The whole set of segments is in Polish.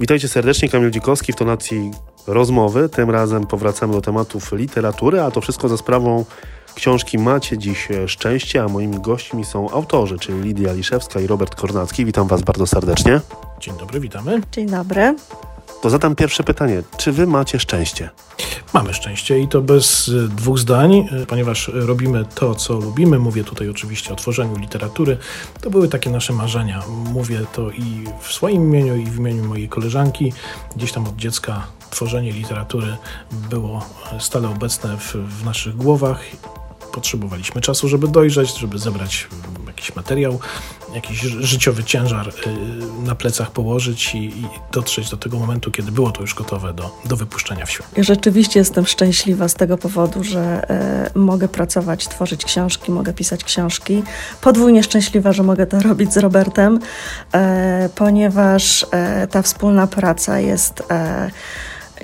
Witajcie serdecznie, Kamil Dzikowski w tonacji rozmowy. Tym razem powracamy do tematów literatury, a to wszystko za sprawą książki Macie dziś szczęście, a moimi gośćmi są autorzy, czyli Lidia Liszewska i Robert Kornacki. Witam Was bardzo serdecznie. Dzień dobry, witamy. Dzień dobry. To zadam pierwsze pytanie. Czy Wy macie szczęście? Mamy szczęście i to bez y, dwóch zdań, y, ponieważ robimy to, co lubimy. Mówię tutaj oczywiście o tworzeniu literatury. To były takie nasze marzenia. Mówię to i w swoim imieniu, i w imieniu mojej koleżanki. Gdzieś tam od dziecka tworzenie literatury było stale obecne w, w naszych głowach potrzebowaliśmy czasu, żeby dojrzeć, żeby zebrać jakiś materiał, jakiś życiowy ciężar y, na plecach położyć i, i dotrzeć do tego momentu, kiedy było to już gotowe do, do wypuszczenia w świat. Rzeczywiście jestem szczęśliwa z tego powodu, że e, mogę pracować, tworzyć książki, mogę pisać książki. Podwójnie szczęśliwa, że mogę to robić z Robertem, e, ponieważ e, ta wspólna praca jest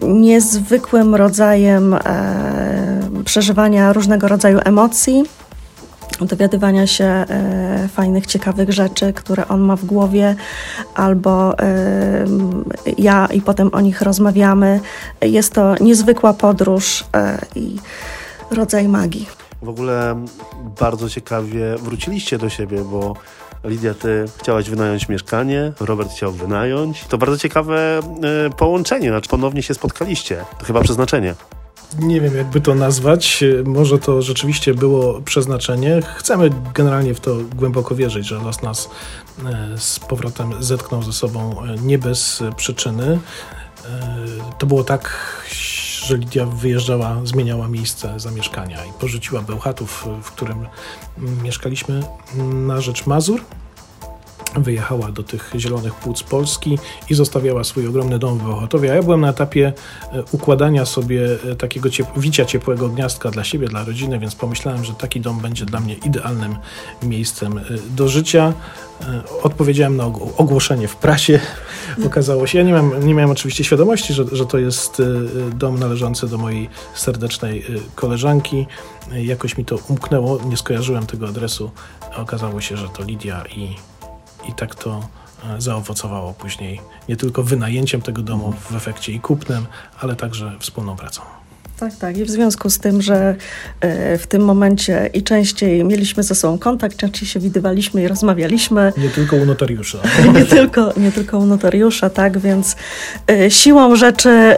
niezwykłym rodzajem e, przeżywania różnego rodzaju emocji, dowiadywania się e, fajnych, ciekawych rzeczy, które on ma w głowie, albo e, ja i potem o nich rozmawiamy. Jest to niezwykła podróż i rodzaj magii. W ogóle bardzo ciekawie wróciliście do siebie, bo Lidia, ty chciałaś wynająć mieszkanie, Robert chciał wynająć. To bardzo ciekawe y, połączenie, znaczy ponownie się spotkaliście. To chyba przeznaczenie. Nie wiem, jakby to nazwać. Może to rzeczywiście było przeznaczenie. Chcemy generalnie w to głęboko wierzyć, że los nas e, z powrotem zetknął ze sobą e, nie bez przyczyny. To było tak, że Lidia wyjeżdżała, zmieniała miejsce zamieszkania i porzuciła Bełchatów, w którym mieszkaliśmy na rzecz Mazur wyjechała do tych zielonych płuc Polski i zostawiała swój ogromny dom w Bełchatowie. A ja byłem na etapie e, układania sobie e, takiego ciep wicia ciepłego gniazdka dla siebie, dla rodziny, więc pomyślałem, że taki dom będzie dla mnie idealnym miejscem e, do życia. Odpowiedziałem na ogłoszenie w prasie. Okazało się, ja nie miałem, nie miałem oczywiście świadomości, że, że to jest dom należący do mojej serdecznej koleżanki. Jakoś mi to umknęło, nie skojarzyłem tego adresu. Okazało się, że to Lidia i i tak to e, zaowocowało później nie tylko wynajęciem tego domu w efekcie i kupnem, ale także wspólną pracą. Tak, tak. I w związku z tym, że e, w tym momencie i częściej mieliśmy ze sobą kontakt, częściej się widywaliśmy i rozmawialiśmy. Nie tylko u notariusza. nie, tylko, nie tylko u notariusza, tak, więc e, siłą rzeczy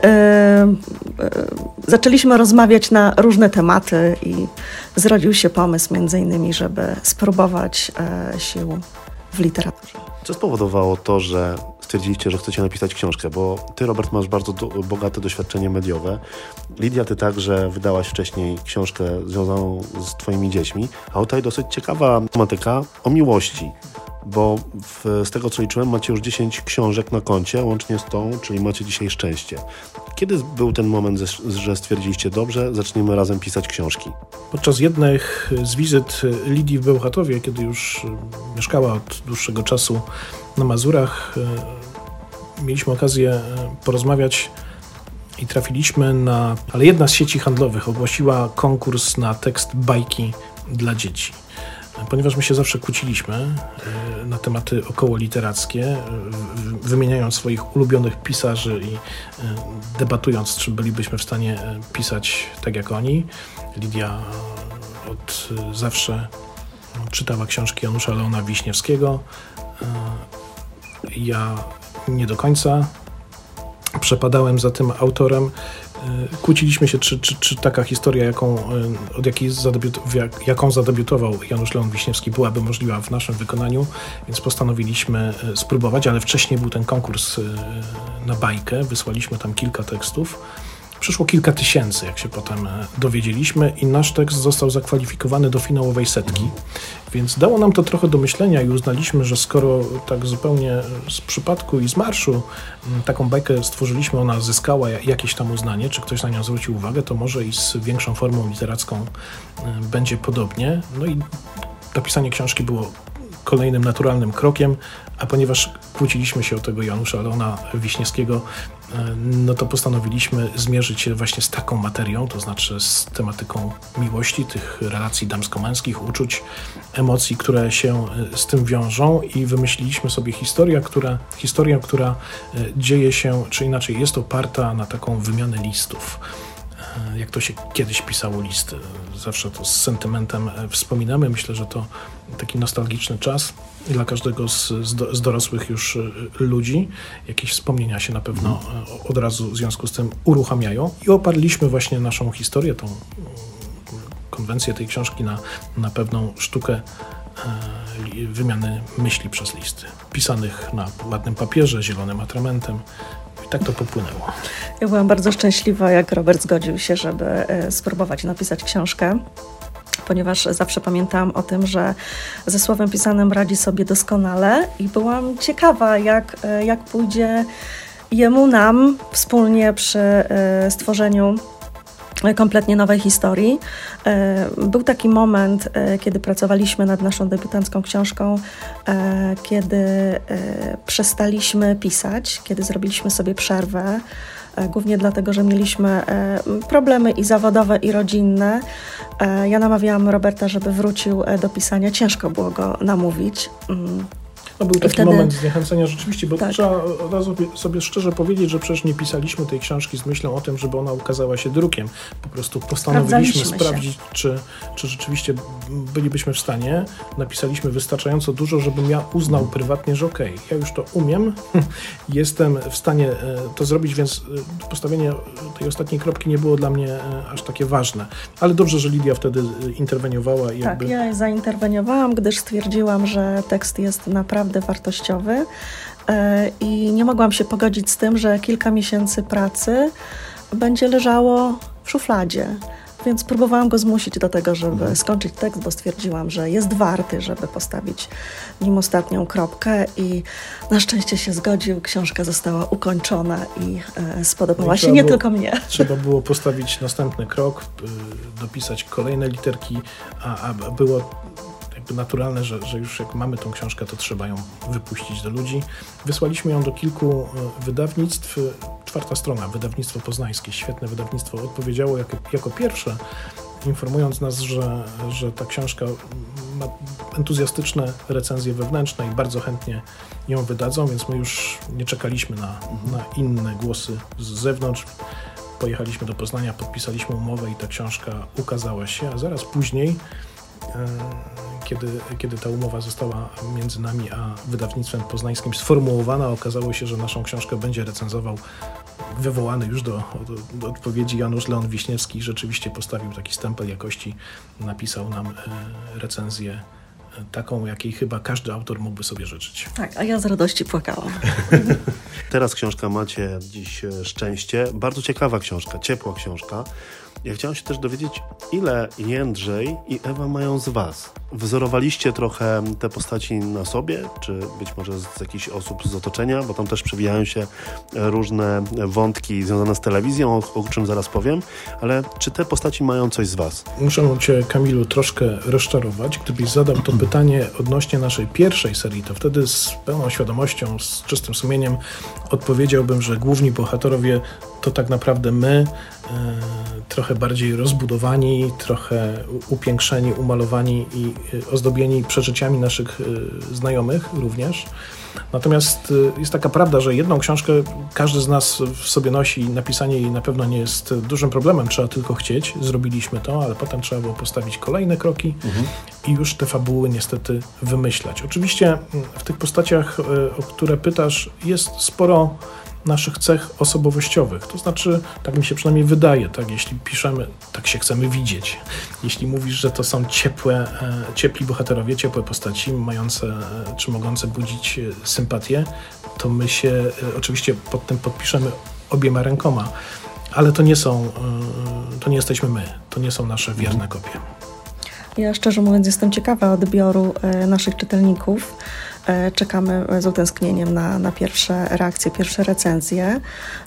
zaczęliśmy rozmawiać na różne tematy i zrodził się pomysł między innymi, żeby spróbować sił w literaturze. Co spowodowało to, że stwierdziliście, że chcecie napisać książkę? Bo ty, Robert, masz bardzo do, bogate doświadczenie mediowe. Lidia, ty także wydałaś wcześniej książkę związaną z twoimi dziećmi, a tutaj dosyć ciekawa tematyka o miłości bo w, z tego co liczyłem, macie już 10 książek na koncie, łącznie z tą, czyli macie dzisiaj szczęście. Kiedy był ten moment, że stwierdziliście, dobrze, zaczniemy razem pisać książki? Podczas jednej z wizyt Lidii w Bełchatowie, kiedy już mieszkała od dłuższego czasu na Mazurach, e, mieliśmy okazję e, porozmawiać i trafiliśmy na. Ale jedna z sieci handlowych ogłosiła konkurs na tekst bajki dla dzieci ponieważ my się zawsze kłóciliśmy e, na tematy około literackie, e, wymieniając swoich ulubionych pisarzy i e, debatując, czy bylibyśmy w stanie pisać tak jak oni. Lidia od zawsze czytała książki Janusza Leona Wiśniewskiego. Ja nie do końca przepadałem za tym autorem kłóciliśmy się, czy, czy, czy taka historia, jaką, e, od jakiej jak, jaką zadebiutował Janusz Leon Wiśniewski, byłaby możliwa w naszym wykonaniu, więc postanowiliśmy e, spróbować, ale wcześniej był ten konkurs na bajkę, wysłaliśmy tam kilka tekstów. Przyszło kilka tysięcy, jak się potem dowiedzieliśmy, i nasz tekst został zakwalifikowany do finałowej setki. Więc dało nam to trochę do myślenia i uznaliśmy, że skoro tak zupełnie z przypadku i z marszu taką bajkę stworzyliśmy, ona zyskała jakieś tam uznanie, czy ktoś na nią zwrócił uwagę, to może i z większą formą literacką mm, będzie podobnie. No i napisanie książki było kolejnym naturalnym krokiem, a ponieważ kłóciliśmy się o tego Janusza Leona Wiśniewskiego, no to postanowiliśmy zmierzyć się właśnie z taką materią, to znaczy z tematyką miłości, tych relacji damsko-męskich, uczuć, emocji, które się z tym wiążą i wymyśliliśmy sobie historię, która, historię, która dzieje się, czy inaczej jest oparta na taką wymianę listów jak to się kiedyś pisało listy. Zawsze to z sentymentem wspominamy. Myślę, że to taki nostalgiczny czas dla każdego z, z, dorosłych już e, ludzi. Jakieś wspomnienia się na pewno e, od razu w związku z tym uruchamiają i oparliśmy właśnie naszą historię, tą konwencję tej książki na, na pewną sztukę e, wymiany myśli przez listy, pisanych na ładnym papierze, zielonym atramentem, tak to popłynęło. Ja byłam bardzo szczęśliwa, jak Robert zgodził się, żeby spróbować napisać książkę ponieważ zawsze pamiętałam o tym, że ze słowem pisanym radzi sobie doskonale i byłam ciekawa, jak, e, jak pójdzie jemu, nam wspólnie przy e, stworzeniu kompletnie nowej historii. E, był taki moment, kiedy pracowaliśmy nad naszą debiutancką książką, kiedy przestaliśmy pisać, kiedy zrobiliśmy sobie przerwę E, głównie dlatego, że mieliśmy e, problemy i zawodowe, i rodzinne. E, ja namawiałam Roberta, żeby wrócił do pisania. Ciężko było go namówić. No był taki wtedy... moment zniechęcenia rzeczywiście, bo tak. trzeba od razu sobie szczerze powiedzieć, że przecież nie pisaliśmy tej książki z myślą o tym, żeby ona ukazała się drukiem. Po prostu postanowiliśmy sprawdzić, czy, czy rzeczywiście bylibyśmy w stanie. Napisaliśmy wystarczająco dużo, żebym ja uznał prywatnie, że okej, okay, ja już to umiem, jestem w stanie e, to zrobić, więc e, postawienie tej ostatniej kropki nie było dla mnie e, aż takie ważne. Ale dobrze, że Lidia wtedy interweniowała. I tak, jakby... ja zainterweniowałam, gdyż stwierdziłam, że tekst jest naprawdę naprawdę wartościowy e, i nie mogłam się pogodzić z tym, że kilka miesięcy pracy będzie leżało w szufladzie. Więc próbowałam go zmusić do tego, żeby mhm. skończyć tekst, bo stwierdziłam, że jest warty, żeby postawić nim ostatnią kropkę i na szczęście się zgodził. Książka została ukończona i e, spodobała no się nie było, tylko mnie. Trzeba było postawić następny krok, y, dopisać kolejne literki, a, a było jakby naturalne, że, że już jak mamy tą książkę, to trzeba ją wypuścić do ludzi. Wysłaliśmy ją do kilku e, wydawnictw. Czwarta strona, wydawnictwo poznańskie, świetne wydawnictwo, odpowiedziało jako, jako pierwsze, informując nas, że, że ta książka ma entuzjastyczne recenzje wewnętrzne i bardzo chętnie ją wydadzą, więc my już nie czekaliśmy na, na inne głosy z zewnątrz. Pojechaliśmy do Poznania, podpisaliśmy umowę i ta książka ukazała się, a zaraz później kiedy, kiedy ta umowa została między nami a wydawnictwem poznańskim sformułowana, okazało się, że naszą książkę będzie recenzował wywołany już do, do, do odpowiedzi Janusz Leon Wiśniewski. Rzeczywiście postawił taki stempel jakości, napisał nam e, recenzję e, taką, jakiej chyba każdy autor mógłby sobie życzyć. Tak, a ja z radości płakałam. Teraz książka Macie dziś e, szczęście. Bardzo ciekawa książka, ciepła książka. Ja chciałem się też dowiedzieć, ile Jędrzej i Ewa mają z Was. Wzorowaliście trochę te postaci na sobie, czy być może z jakichś osób z otoczenia, bo tam też przewijają się różne wątki związane z telewizją, o, o czym zaraz powiem, ale czy te postaci mają coś z Was? Muszę Cię, Kamilu, troszkę rozczarować. Gdybyś zadał to pytanie odnośnie naszej pierwszej serii, to wtedy z pełną świadomością, z czystym sumieniem odpowiedziałbym, że główni bohaterowie to tak naprawdę my, trochę bardziej rozbudowani, trochę upiększeni, umalowani i e, ozdobieni przeżyciami naszych e, znajomych również. Natomiast jest taka prawda, że jedną książkę każdy z nas w sobie nosi i napisanie jej na pewno nie jest dużym problemem, trzeba tylko chcieć. Zrobiliśmy to, ale potem trzeba było postawić kolejne kroki mhm. i już te fabuły niestety wymyślać. Oczywiście w tych postaciach, o które pytasz, jest sporo naszych cech osobowościowych. To znaczy, tak mi się przynajmniej wydaje, tak, jeśli piszemy, tak się chcemy widzieć. Jeśli mówisz, że to są ciepłe, e, ciepli bohaterowie, ciepłe postaci, mające e, czy mogące budzić e, sympatię, to my się oczywiście pod tym podpiszemy obiema rękoma. Ale to nie są, to nie jesteśmy my, to nie są nasze wierne kopie. Ja szczerze mówiąc jestem ciekawa odbioru naszych czytelników. E, czekamy z utęsknieniem na, na pierwsze reakcje, pierwsze recenzje,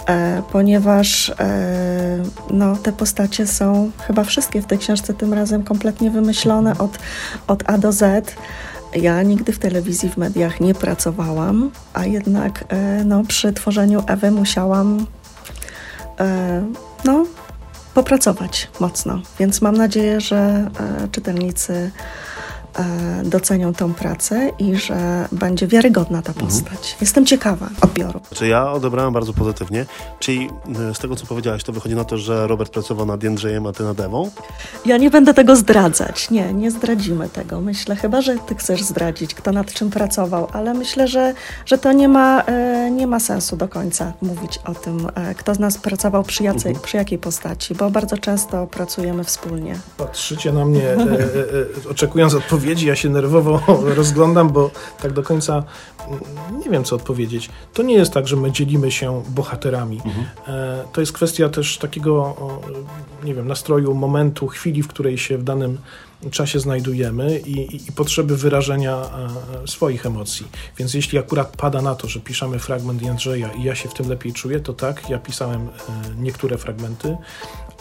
e, ponieważ e, no, te postacie są chyba wszystkie w tej książce tym razem kompletnie wymyślone od, od A do Z. Ja nigdy w telewizji, w mediach nie pracowałam, a jednak no, przy tworzeniu Ewy musiałam no, popracować mocno. Więc mam nadzieję, że czytelnicy docenią tą pracę i że będzie wiarygodna ta postać. Jestem ciekawa odbioru. Znaczy ja odebrałem bardzo pozytywnie, czyli y, z tego co powiedziałaś, to wychodzi na to, że Robert pracował nad Jędrzejem, a ty nad Ewą. Ja nie będę tego zdradzać. Nie, nie zdradzimy tego. Myślę chyba, że ty chcesz zdradzić, kto nad czym pracował, ale myślę, że, że to nie ma, e, nie ma sensu do końca mówić o tym, e, kto z nas pracował przy, jacej, przy jakiej postaci, bo bardzo często pracujemy wspólnie. Patrzycie na mnie, e, e, e, oczekując odpowiedzi, ja się nerwowo rozglądam, bo tak do końca mm, nie wiem, co odpowiedzieć. To nie jest tak, że my dzielimy się bohaterami. E, to jest kwestia też takiego, nie wiem, nastroju, momentu, chwili, w której się w danym czasie znajdujemy i, i, i potrzeby wyrażenia e, swoich emocji. Więc jeśli akurat pada na to, że piszemy fragment Jędrzeja i ja się w tym lepiej czuję, to tak, ja pisałem e, niektóre fragmenty,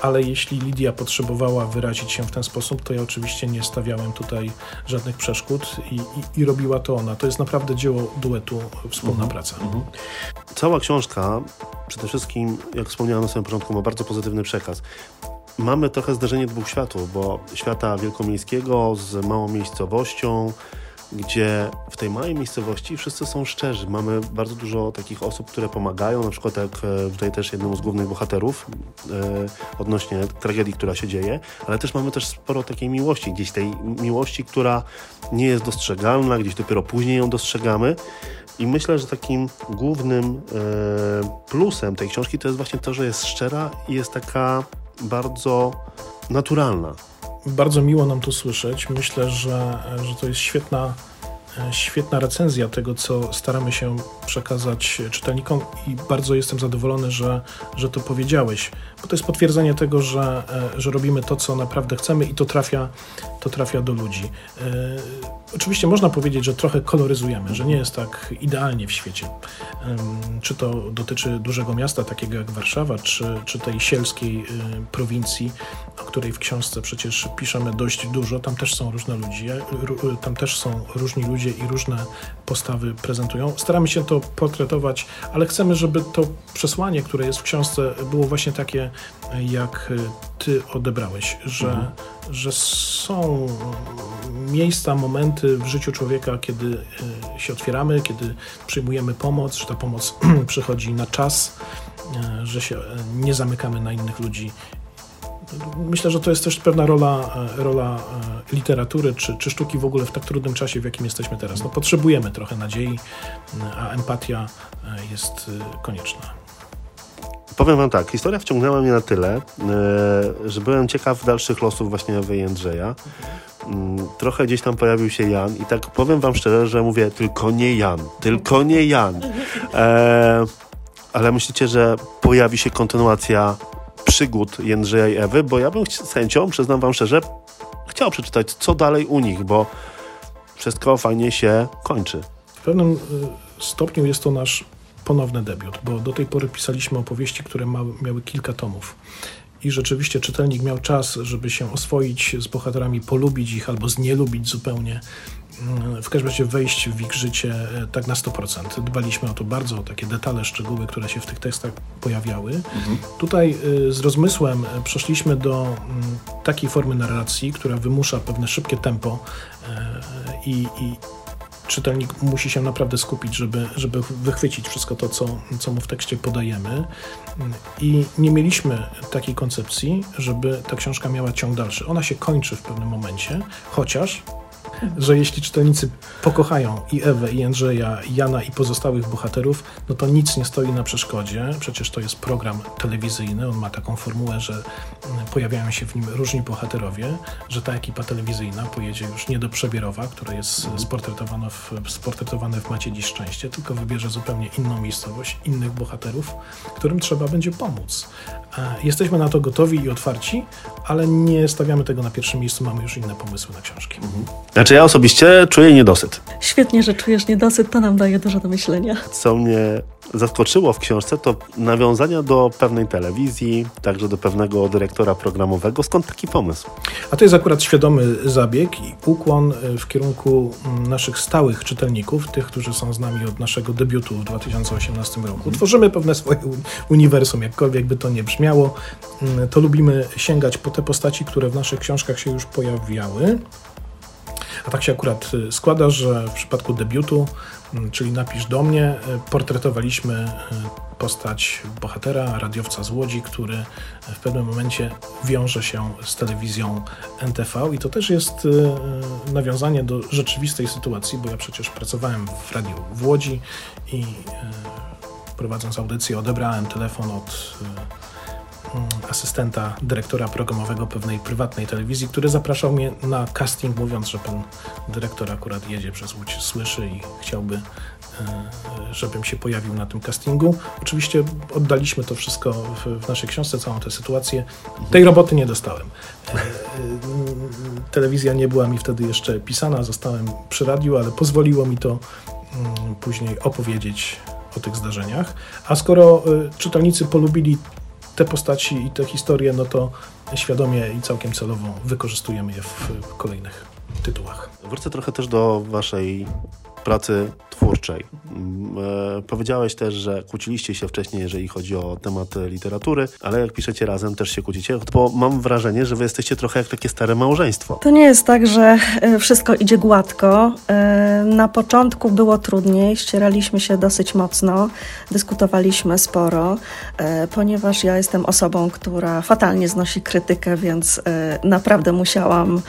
ale jeśli Lidia potrzebowała wyrazić się w ten sposób, to ja oczywiście nie stawiałem tutaj żadnych przeszkód i, i, i robiła to ona. To jest naprawdę dzieło duetu, wspólna praca. Cała książka, przede wszystkim, jak wspomniałem na samym początku, ma bardzo pozytywny przekaz. Mamy trochę zderzenie dwóch światów, bo świata wielkomiejskiego z małą miejscowością, gdzie w tej małej miejscowości wszyscy są szczerzy. Mamy bardzo dużo takich osób, które pomagają, na przykład jak e, tutaj też jednemu z głównych bohaterów e, odnośnie tragedii, która się dzieje, ale też mamy też sporo takiej miłości, gdzieś tej miłości, która nie jest dostrzegalna, gdzieś dopiero później ją dostrzegamy. I myślę, że takim głównym e, plusem tej książki to jest właśnie to, że jest szczera i jest taka bardzo naturalna. Bardzo miło nam to słyszeć. Myślę, że, że to jest świetna, świetna recenzja tego, co staramy się przekazać czytelnikom i bardzo jestem zadowolony, że, że to powiedziałeś, bo to jest potwierdzenie tego, że, e, że robimy to, co naprawdę chcemy i to trafia, to trafia do ludzi. E, Oczywiście można powiedzieć, że trochę koloryzujemy, że nie jest tak idealnie w świecie. Czy to dotyczy dużego miasta, takiego jak Warszawa, czy, czy tej sielskiej y, prowincji, o której w książce przecież piszemy dość dużo. Tam też są różne ludzie, tam też są różni ludzie i różne postawy prezentują. Staramy się to portretować, ale chcemy, żeby to przesłanie, które jest w książce, było właśnie takie, jak ty odebrałeś, że, że są miejsca, momenty w życiu człowieka, kiedy y, się otwieramy, kiedy przyjmujemy pomoc, że ta pomoc przychodzi na czas, y, że się y, nie zamykamy na innych ludzi. Myślę, że to jest też pewna rola, e, rola e, literatury czy, czy sztuki w ogóle w tak trudnym czasie, w jakim jesteśmy teraz. No, potrzebujemy trochę nadziei, a empatia e, jest konieczna. Powiem wam tak, historia wciągnęła mnie na tyle, że byłem ciekaw dalszych losów właśnie Ewy. Mm, Trochę gdzieś tam pojawił się Jan i tak powiem wam szczerze, że mówię tylko nie Jan, tylko nie Jan. Ale myślicie, że pojawi się kontynuacja przygód Jędrzeja i Ewy? Bo ja bym z chęcią, przyznam wam szczerze, chciał przeczytać, co dalej u nich, bo wszystko fajnie się kończy. W pewnym y, stopniu jest to nasz ponowny debiut, bo do tej pory pisaliśmy opowieści, które miały kilka tomów. I rzeczywiście czytelnik miał czas, żeby się oswoić z bohaterami, polubić ich albo znielubić zupełnie. Mm, W każdym razie wejść w ich życie e, tak na 100%. Dbaliśmy o to bardzo, o takie detale, szczegóły, które się w tych tekstach pojawiały. Tutaj y, z rozmysłem e, przeszliśmy do mm, takiej formy narracji, która wymusza pewne szybkie tempo e, i, i, czytelnik musi się naprawdę skupić, żeby, żeby wychwycić wszystko to, co, co mu w tekście podajemy. I nie mieliśmy takiej koncepcji, żeby ta książka miała ciąg dalszy. Ona się kończy w pewnym momencie, chociaż że jeśli czytelnicy pokochają i Ewę, i Andrzeja, i Jana i pozostałych bohaterów, no to nic nie stoi na przeszkodzie. Przecież to jest program telewizyjny, on ma taką formułę, że mm, pojawiają się w nim różni bohaterowie, że ta ekipa telewizyjna pojedzie już nie do Przebierowa, które jest sportretowane w, sportretowane w Macie Dziś Szczęście, tylko wybierze zupełnie inną miejscowość, innych bohaterów, którym trzeba będzie pomóc. E, Jesteśmy na to gotowi i otwarci, ale nie stawiamy tego na pierwszym miejscu, mamy już inne pomysły na książki. Znaczy Znaczy ja osobiście czuję niedosyt. Świetnie, że czujesz niedosyt, to nam daje dużo do myślenia. Co mnie zaskoczyło w książce, to nawiązania do pewnej telewizji, także do pewnego dyrektora programowego. Skąd taki pomysł? A to jest akurat świadomy zabieg i ukłon e, w kierunku mm, naszych stałych czytelników, tych, którzy są z nami od naszego debiutu w 2018 roku. Tworzymy pewne swoje uniwersum, jakkolwiek by to nie brzmiało. Mm, to lubimy sięgać po te postaci, które w naszych książkach się już pojawiały. A tak się akurat y, składa, że w przypadku debiutu, mm, czyli Napisz do mnie, y, portretowaliśmy y, postać bohatera, radiowca z Łodzi, który w pewnym momencie wiąże się z telewizją NTV i to też jest nawiązanie do rzeczywistej sytuacji, bo ja przecież pracowałem w radiu w Łodzi i prowadząc audycję odebrałem telefon od asystenta dyrektora programowego pewnej prywatnej telewizji, który zapraszał mnie na casting, mówiąc, że pan dyrektor akurat jedzie przez Łódź, słyszy i chciałby, e, żebym się pojawił na tym castingu. Oczywiście oddaliśmy to wszystko w, w naszej książce, całą tę sytuację. Tej roboty nie dostałem. E, e, telewizja nie była mi wtedy jeszcze pisana, zostałem przy radiu, ale pozwoliło mi to mm, później opowiedzieć o tych zdarzeniach. A skoro czytelnicy polubili te postaci i te historie, no to świadomie i całkiem celowo wykorzystujemy je w kolejnych tytułach. Wrócę trochę też do waszej pracy twórczej. Mm, e, powiedziałeś też, że kłóciliście się wcześniej, jeżeli chodzi o temat literatury, ale jak piszecie razem, też się kłócicie, bo mam wrażenie, że wy jesteście trochę jak takie stare małżeństwo. To nie jest tak, że e, wszystko idzie gładko. E, na początku było trudniej, ścieraliśmy się dosyć mocno, dyskutowaliśmy sporo, ponieważ ja jestem osobą, która fatalnie znosi krytykę, więc naprawdę musiałam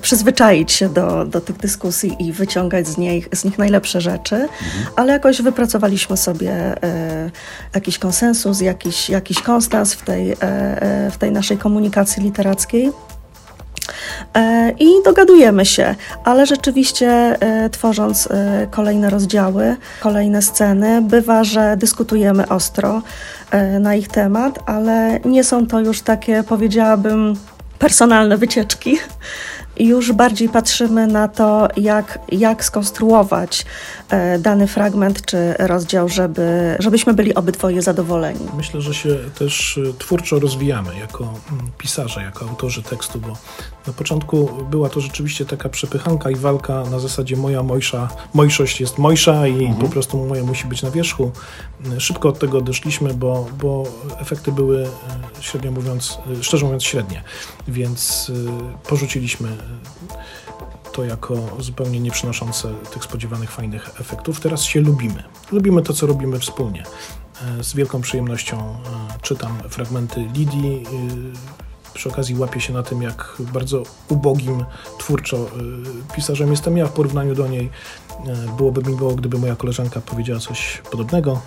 przyzwyczaić się do, do tych dyskusji i wyciągać z, niej, z nich najlepsze rzeczy mhm. ale jakoś wypracowaliśmy sobie e, jakiś konsensus, jakiś, jakiś konstans w tej, e, e w tej naszej komunikacji literackiej. E, I dogadujemy się, ale rzeczywiście e, tworząc kolejne rozdziały, kolejne sceny, bywa, że dyskutujemy ostro na ich temat, ale nie są to już takie, powiedziałabym, personalne wycieczki już bardziej patrzymy na to, jak, jak skonstruować e, dany fragment czy rozdział, żeby, żebyśmy byli obydwoje zadowoleni. Myślę, że się też e, twórczo rozwijamy jako mm, pisarze, jako autorzy tekstu, bo na początku była to rzeczywiście taka przepychanka i walka na zasadzie moja mojsza, mojszość jest mojsza i mhm. po prostu moja musi być na wierzchu. Szybko od tego odeszliśmy, bo, bo efekty były e, średnio mówiąc, szczerze mówiąc średnie, więc porzuciliśmy to jako zupełnie nie przynoszące tych spodziewanych fajnych efektów. Teraz się lubimy. Lubimy to, co robimy wspólnie. E, z wielką przyjemnością e, czytam fragmenty Lidii. Przy okazji łapię się na tym, jak bardzo ubogim twórczo pisarzem jestem ja w porównaniu do niej. Byłoby mi miło, gdyby moja koleżanka powiedziała coś podobnego.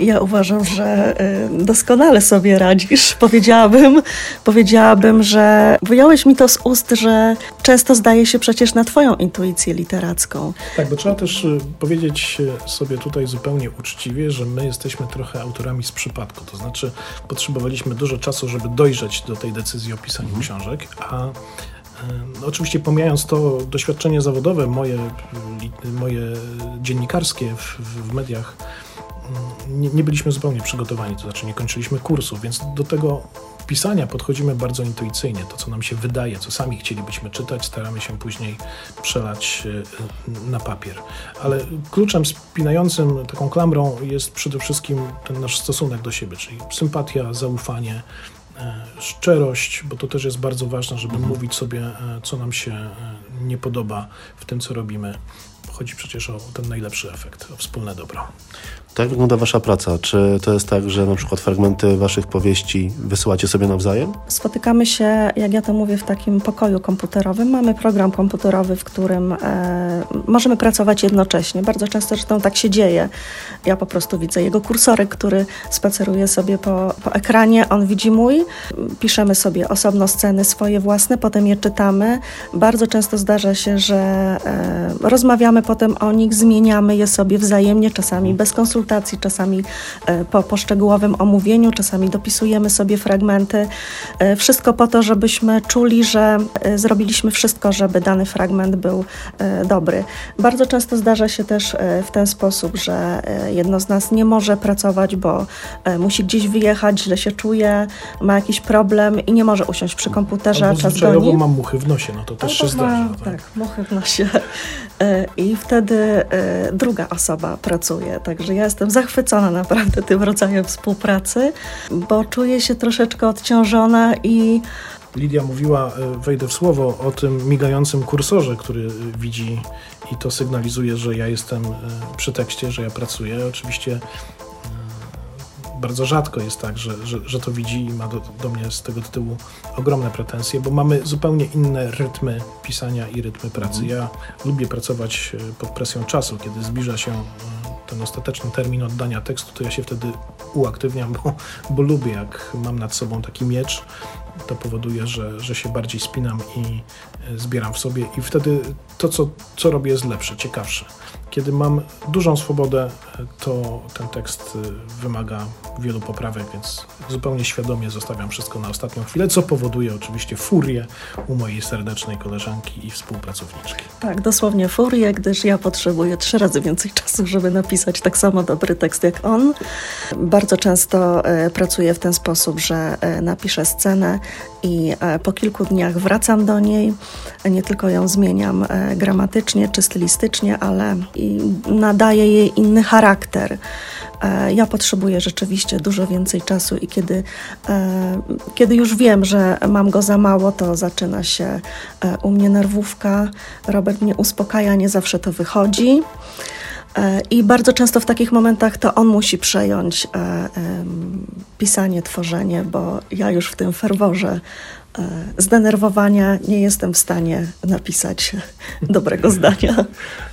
Ja uważam, że e, doskonale sobie radzisz. Powiedziałabym, powiedziałabym, że wyjąłeś mi to z ust, że często zdaje się przecież na Twoją intuicję literacką. Tak, bo trzeba też e, powiedzieć sobie tutaj zupełnie uczciwie, że my jesteśmy trochę autorami z przypadku. To znaczy, potrzebowaliśmy dużo czasu, żeby dojrzeć do tej decyzji o pisaniu mhm. książek, a no, oczywiście pomijając to doświadczenie zawodowe, moje, moje dziennikarskie w, w mediach, nie, nie, byliśmy zupełnie przygotowani, to znaczy nie kończyliśmy kursu, więc do tego pisania podchodzimy bardzo intuicyjnie. To, co nam się wydaje, co sami chcielibyśmy czytać, staramy się później przelać e, na papier. Ale kluczem spinającym, taką klamrą jest przede wszystkim ten nasz stosunek do siebie, czyli sympatia, zaufanie, e, szczerość, bo to też jest bardzo ważne, żeby mhm. mówić sobie, co nam się nie podoba w tym, co robimy. Chodzi przecież o ten najlepszy efekt, o wspólne dobro. Tak wygląda Wasza praca? Czy to jest tak, że na przykład fragmenty Waszych powieści wysyłacie sobie nawzajem? Spotykamy się, jak ja to mówię, w takim pokoju komputerowym. Mamy program komputerowy, w którym e, możemy pracować jednocześnie. Bardzo często zresztą tak się dzieje. Ja po prostu widzę jego kursorek, który spaceruje sobie po, po ekranie, on widzi mój. Piszemy sobie osobno sceny swoje własne, potem je czytamy. Bardzo często zdarza się, że e, rozmawiamy potem o nich, zmieniamy je sobie wzajemnie, czasami bez konsultacji, czasami e, po, po szczegółowym omówieniu, czasami dopisujemy sobie fragmenty. E, wszystko po to, żebyśmy czuli, że e, zrobiliśmy wszystko, żeby dany fragment był dobry. Bardzo często zdarza się też w ten sposób, że jedno z nas nie może pracować, bo musi gdzieś wyjechać, źle się czuje, ma jakiś problem i nie może usiąść przy komputerze, Albo czas goni. mam muchy w nosie, no to też się Albo zdarza. ma, tak, muchy w nosie. I wtedy druga osoba pracuje. Także ja jestem zachwycona naprawdę tym rodzajem współpracy, bo czuję się troszeczkę odciążona i Lidia mówiła, e, wejdę w słowo, o tym migającym kursorze, który e, widzi i to sygnalizuje, że ja jestem e, przy tekście, że ja pracuję. Oczywiście bardzo rzadko jest tak, że, że, że to widzi i ma do, do mnie z tego tytułu ogromne pretensje, bo mamy zupełnie inne rytmy pisania i rytmy pracy. Ja lubię pracować pod presją czasu, kiedy zbliża się ten ostateczny termin oddania tekstu, to ja się wtedy uaktywniam, bo, bo lubię, jak mam nad sobą taki miecz, to powoduje, że, że się bardziej spinam i e, zbieram w sobie i wtedy to, co, co robię jest lepsze, ciekawsze. Kiedy mam dużą swobodę, e, to ten tekst e, wymaga wielu poprawek, więc zupełnie świadomie zostawiam wszystko na ostatnią chwilę, co powoduje oczywiście furię u mojej serdecznej koleżanki i współpracowniczki. tak, dosłownie furię, gdyż ja potrzebuję trzy razy więcej czasu, żeby napisać tak samo dobry tekst jak on. Bardzo często e, pracuję w ten sposób, że napiszę scenę i po kilku dniach wracam do niej. Nie tylko ją zmieniam gramatycznie czy stylistycznie, ale i nadaję jej inny charakter. E, Ja potrzebuję rzeczywiście dużo więcej czasu i kiedy, e, kiedy już wiem, że mam go za mało, to zaczyna się e, u mnie nerwówka. Robert mnie uspokaja, nie zawsze to wychodzi. I bardzo często w takich momentach to on musi przejąć pisanie, tworzenie, bo ja już w tym ferworze zdenerwowania nie jestem w stanie napisać dobrego zdania.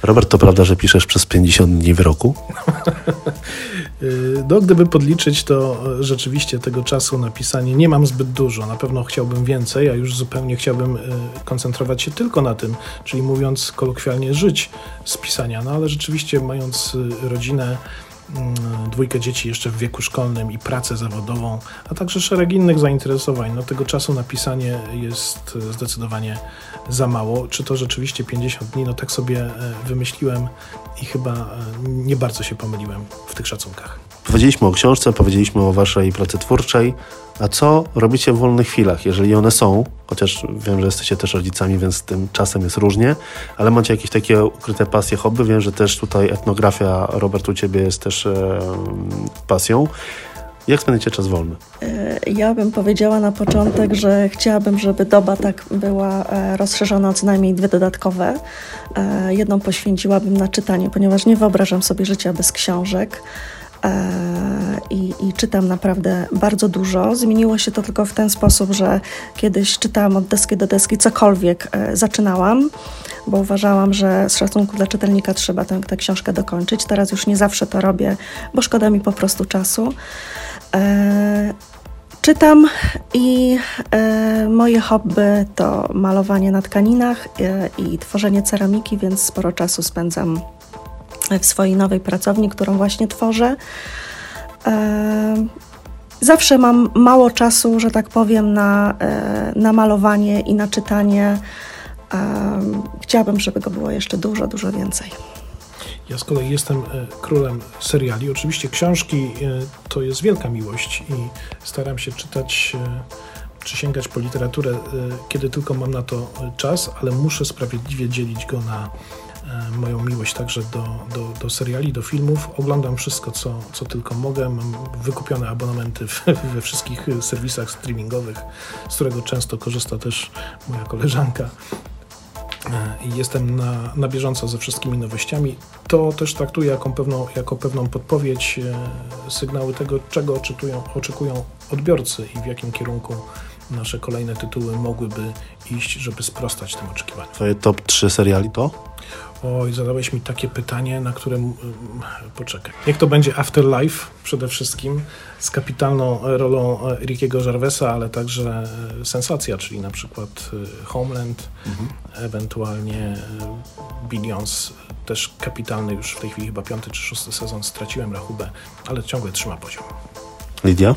Robert, to prawda, że piszesz przez 50 dni w roku? Yy, No, gdyby podliczyć, to e, rzeczywiście tego czasu na pisanie nie mam zbyt dużo. Na pewno chciałbym więcej, a już zupełnie chciałbym e, koncentrować się tylko na tym, czyli mówiąc kolokwialnie, żyć z pisania. No ale rzeczywiście, mając e, rodzinę, dwójkę dzieci jeszcze w wieku szkolnym i pracę zawodową, a także szereg innych zainteresowań, no tego czasu na pisanie jest e, zdecydowanie za mało. Czy to rzeczywiście 50 dni? No tak sobie e, wymyśliłem i chyba e, nie bardzo się pomyliłem w tych szacunkach. Powiedzieliśmy o książce, powiedzieliśmy o waszej pracy twórczej. A co robicie w wolnych chwilach, jeżeli one są? Chociaż wiem, że jesteście też rodzicami, więc z tym czasem jest różnie, ale macie jakieś takie ukryte pasje, hobby? Wiem, że też tutaj etnografia, Robert, u ciebie jest też e, pasją. Jak spędzicie czas wolny? E, Ja bym powiedziała na początek, że chciałabym, żeby doba tak była e, rozszerzona o co najmniej dwie dodatkowe. E, Jedną poświęciłabym na czytanie, ponieważ nie wyobrażam sobie życia bez książek. E, I, I czytam naprawdę bardzo dużo. Zmieniło się to tylko w ten sposób, że kiedyś czytałam od deski do deski cokolwiek e, zaczynałam, bo uważałam, że z szacunku dla czytelnika trzeba tę, tę książkę dokończyć. Teraz już nie zawsze to robię, bo szkoda mi po prostu czasu. E, Czytam i moje hobby to malowanie na tkaninach i tworzenie ceramiki, więc sporo czasu spędzam w swojej nowej pracowni, którą właśnie tworzę. E, zawsze mam mało czasu, że tak powiem, na, e, na malowanie i na czytanie. E, chciałabym, żeby go było jeszcze dużo, dużo więcej. Ja z kolei jestem królem seriali. Oczywiście książki to jest wielka miłość i staram się czytać czy sięgać po literaturę, kiedy tylko mam na to czas, ale muszę sprawiedliwie dzielić go na moją miłość także do, do, do seriali, do filmów. Oglądam wszystko, co, co tylko mogę. Mam wykupione abonamenty w, we wszystkich e, serwisach streamingowych, z którego często korzysta też moja koleżanka e, jestem na, na bieżąco ze wszystkimi nowościami. To też traktuję jako pewną, jako pewną podpowiedź, e, sygnały tego, czego oczekują, oczekują odbiorcy i w jakim kierunku nasze kolejne tytuły mogłyby iść, żeby sprostać tym oczekiwaniom. Twoje top 3 seriali to? Oj, zadałeś mi takie pytanie, na które. mm, Poczekaj. Jak to będzie Afterlife przede wszystkim, z kapitalną rolą e, Rickiego Gervaisa, ale także e, sensacja, czyli na przykład e, Homeland, ewentualnie e, Billions, też kapitalny już w tej chwili chyba piąty czy szósty sezon, straciłem rachubę, ale ciągle trzyma poziom. Lidia?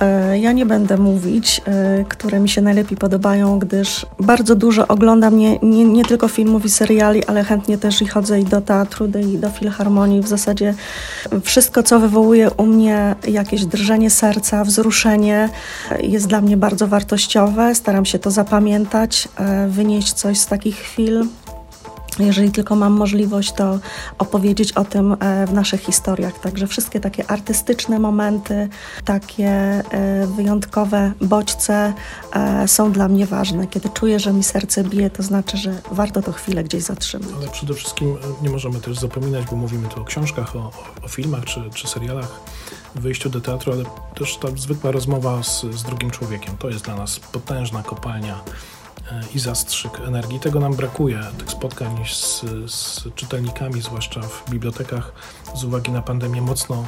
E, Ja nie będę mówić, e, które mi się najlepiej podobają, gdyż bardzo dużo oglądam nie, nie, nie tylko filmów i seriali, ale chętnie też i chodzę i do teatru, i do filharmonii. W zasadzie wszystko, co wywołuje u mnie jakieś drżenie serca, wzruszenie, e, jest dla mnie bardzo wartościowe. Staram się to zapamiętać, wynieść coś z takich chwil. Jeżeli tylko mam możliwość, to opowiedzieć o tym e, w naszych historiach. Także wszystkie takie artystyczne momenty, takie e, wyjątkowe bodźce e, są dla mnie ważne. Kiedy czuję, że mi serce bije, to znaczy, że warto to chwilę gdzieś zatrzymać. Ale przede wszystkim nie możemy też zapominać, bo mówimy tu o książkach, o, o, filmach czy, czy serialach, wyjściu do teatru, ale też ta zwykła rozmowa z, z drugim człowiekiem. To jest dla nas potężna kopalnia i zastrzyk energii. Tego nam brakuje, tych spotkań z, z czytelnikami, zwłaszcza w bibliotekach, z uwagi na pandemię mocno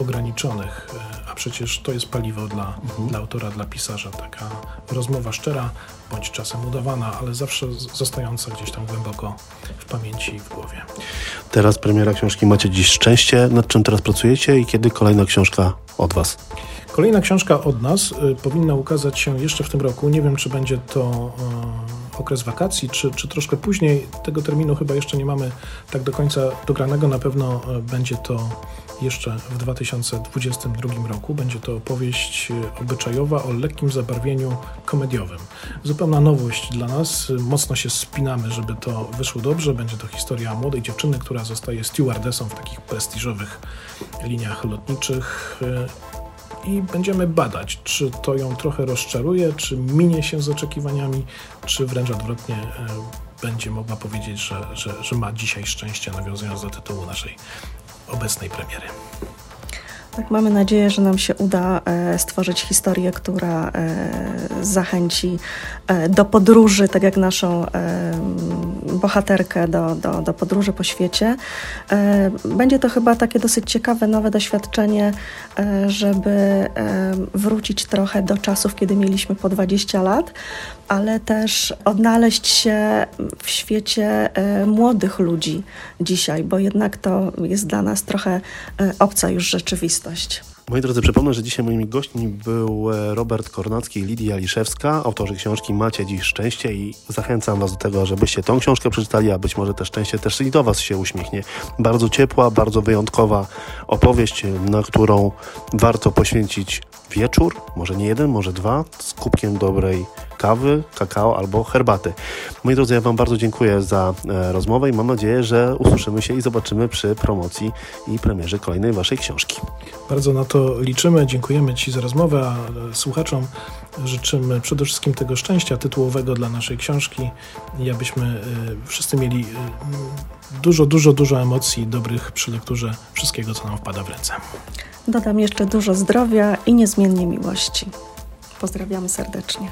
ograniczonych, e, a przecież to jest paliwo dla, dla autora, dla pisarza. Taka rozmowa szczera, bądź czasem udawana, ale zawsze zostająca gdzieś tam głęboko w pamięci i w głowie. Teraz premiera książki Macie dziś szczęście. Nad czym teraz pracujecie i kiedy kolejna książka od Was? Kolejna książka od nas y, powinna ukazać się jeszcze w tym roku. Nie wiem, czy będzie to y, okres wakacji, czy, czy troszkę później. Tego terminu chyba jeszcze nie mamy tak do końca dogranego. Na pewno y, będzie to jeszcze w 2022 roku. Będzie to opowieść obyczajowa o lekkim zabarwieniu komediowym. Zupełna nowość dla nas. Mocno się spinamy, żeby to wyszło dobrze. Będzie to historia młodej dziewczyny, która zostaje stewardessą w takich prestiżowych liniach lotniczych. I będziemy badać, czy to ją trochę rozczaruje, czy minie się z oczekiwaniami, czy wręcz odwrotnie e, będzie mogła powiedzieć, że, że, że ma dzisiaj szczęście, nawiązując do tytułu naszej obecnej premiery. Tak, mamy nadzieję, że nam się uda e, stworzyć historię, która e, zachęci do podróży, tak jak naszą bohaterkę do, do, do podróży po świecie. E, będzie to chyba takie dosyć ciekawe, nowe doświadczenie, e, żeby e, wrócić trochę do czasów, kiedy mieliśmy po 20 lat, ale też odnaleźć się w świecie młodych ludzi dzisiaj, bo jednak to jest dla nas trochę obca już rzeczywistość. Moi drodzy, przypomnę, że dzisiaj moimi gośćmi był e, Robert Kornacki i Lidia Liszewska, autorzy książki Macie dziś szczęście i zachęcam Was do tego, żebyście tą książkę przeczytali, a być może te szczęście też i do Was się uśmiechnie. Bardzo ciepła, bardzo wyjątkowa opowieść, na którą warto poświęcić wieczór, może nie jeden, może dwa, z kubkiem dobrej kawy, kakao albo herbaty. Moi drodzy, ja Wam bardzo dziękuję za e, rozmowę i mam nadzieję, że usłyszymy się i zobaczymy przy promocji i premierze kolejnej Waszej książki. Bardzo na to liczymy. Dziękujemy Ci za rozmowę, a słuchaczom życzymy przede wszystkim tego szczęścia tytułowego dla naszej książki i abyśmy e, wszyscy mieli e, dużo, dużo, dużo emocji dobrych przy lekturze wszystkiego, co nam wpada w ręce. Dodam jeszcze dużo zdrowia i niezmiennie miłości. Pozdrawiamy serdecznie.